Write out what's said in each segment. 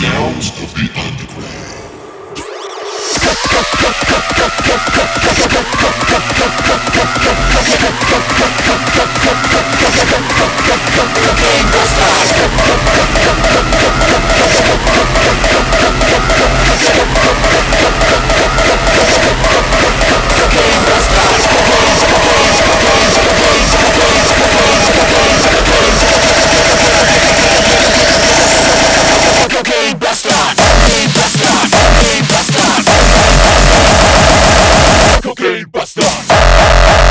Sounds of the underground. cocaine bastard.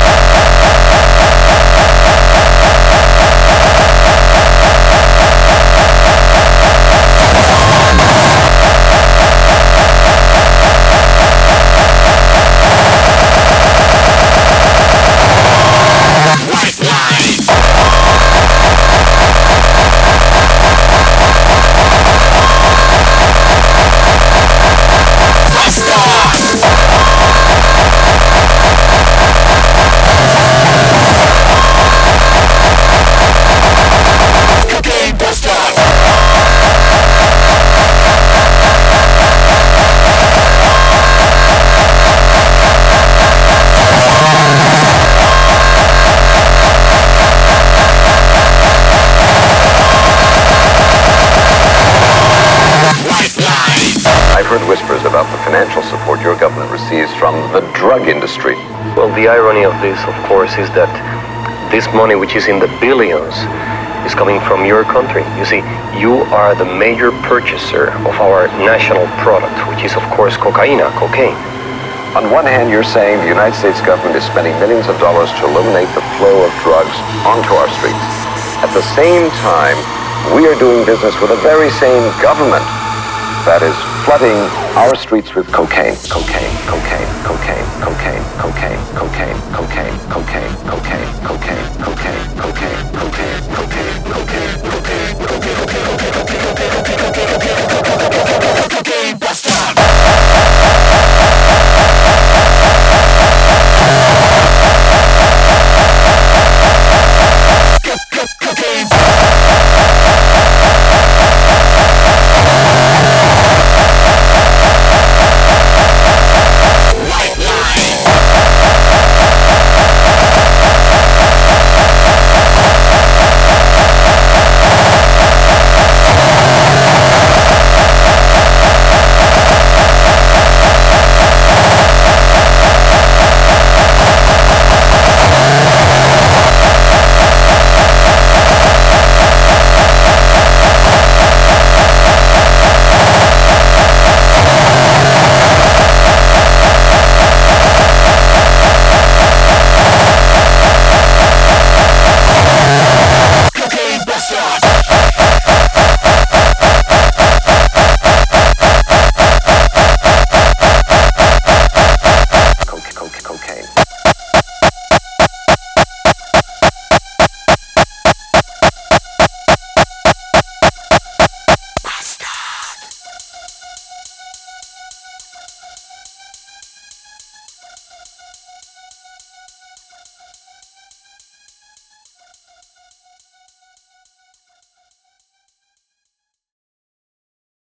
Drug industry. Well, the irony of this, of course, is that this money, which is in the billions, is coming from your country. You see, you are the major purchaser of our national product, which is, of course, cocaine, cocaine. On one hand, you're saying the United States government is spending millions of dollars to eliminate the flow of drugs onto our streets. At the same time, we are doing business with the very same government that is flooding our streets with cocaine, cocaine, cocaine, cocaine, cocaine, cocaine, cocaine, cocaine.